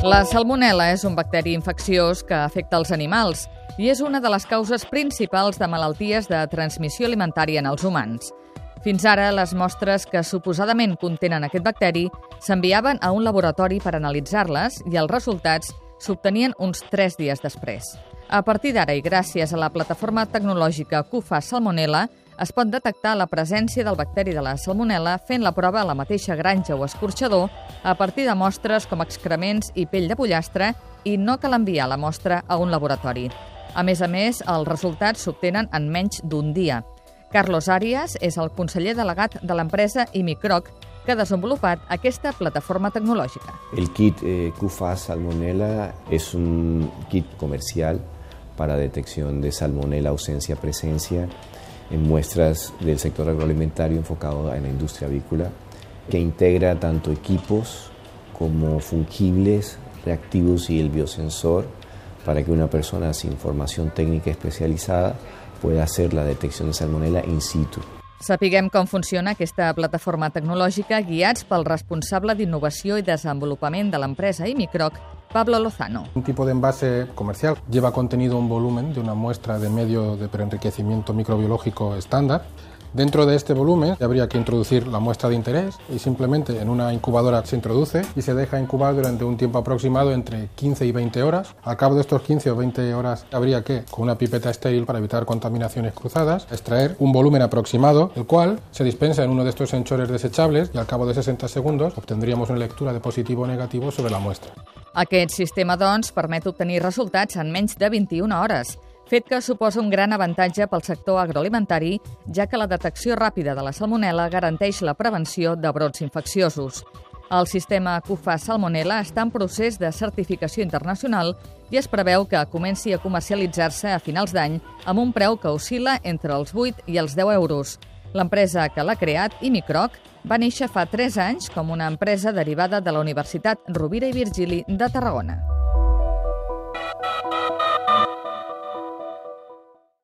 La salmonella és un bacteri infecciós que afecta els animals i és una de les causes principals de malalties de transmissió alimentària en els humans. Fins ara, les mostres que suposadament contenen aquest bacteri s'enviaven a un laboratori per analitzar-les i els resultats s'obtenien uns 3 dies després. A partir d'ara i gràcies a la plataforma tecnològica CUFA Salmonella, es pot detectar la presència del bacteri de la salmonella fent la prova a la mateixa granja o escorxador a partir de mostres com excrements i pell de pollastre i no cal enviar la mostra a un laboratori. A més a més, els resultats s'obtenen en menys d'un dia. Carlos Arias és el conseller delegat de l'empresa Imicroc, que ha desenvolupat aquesta plataforma tecnològica. El kit eh, QFA Salmonella es un kit comercial para detección de salmonella ausencia-presencia en muestras del sector agroalimentario enfocado en la industria avícola, que integra tanto equipos como fungibles, reactivos y el biosensor para que una persona sin formación técnica especializada pueda hacer la detección de salmonella in situ. Sapiguem com funciona aquesta plataforma tecnològica guiats pel responsable d'innovació i desenvolupament de l'empresa Imicroc, Pablo Lozano. Un tipo de envase comercial lleva contenido un volumen de una muestra de medio de preenriquecimiento microbiológico estándar Dentro de este volumen habría que introducir la muestra de interés y simplemente en una incubadora se introduce y se deja incubar durante un tiempo aproximado entre 15 y 20 horas. Al cabo de estos 15 o 20 horas habría que, con una pipeta estéril para evitar contaminaciones cruzadas, extraer un volumen aproximado, el cual se dispensa en uno de estos enchores desechables y al cabo de 60 segundos obtendríamos una lectura de positivo o negativo sobre la muestra. Aquest sistema, doncs, permet obtenir resultats en menys de 21 hores fet que suposa un gran avantatge pel sector agroalimentari, ja que la detecció ràpida de la salmonella garanteix la prevenció de brots infecciosos. El sistema CUFA Salmonella està en procés de certificació internacional i es preveu que comenci a comercialitzar-se a finals d'any amb un preu que oscil·la entre els 8 i els 10 euros. L'empresa que l'ha creat, Imicroc, va néixer fa 3 anys com una empresa derivada de la Universitat Rovira i Virgili de Tarragona.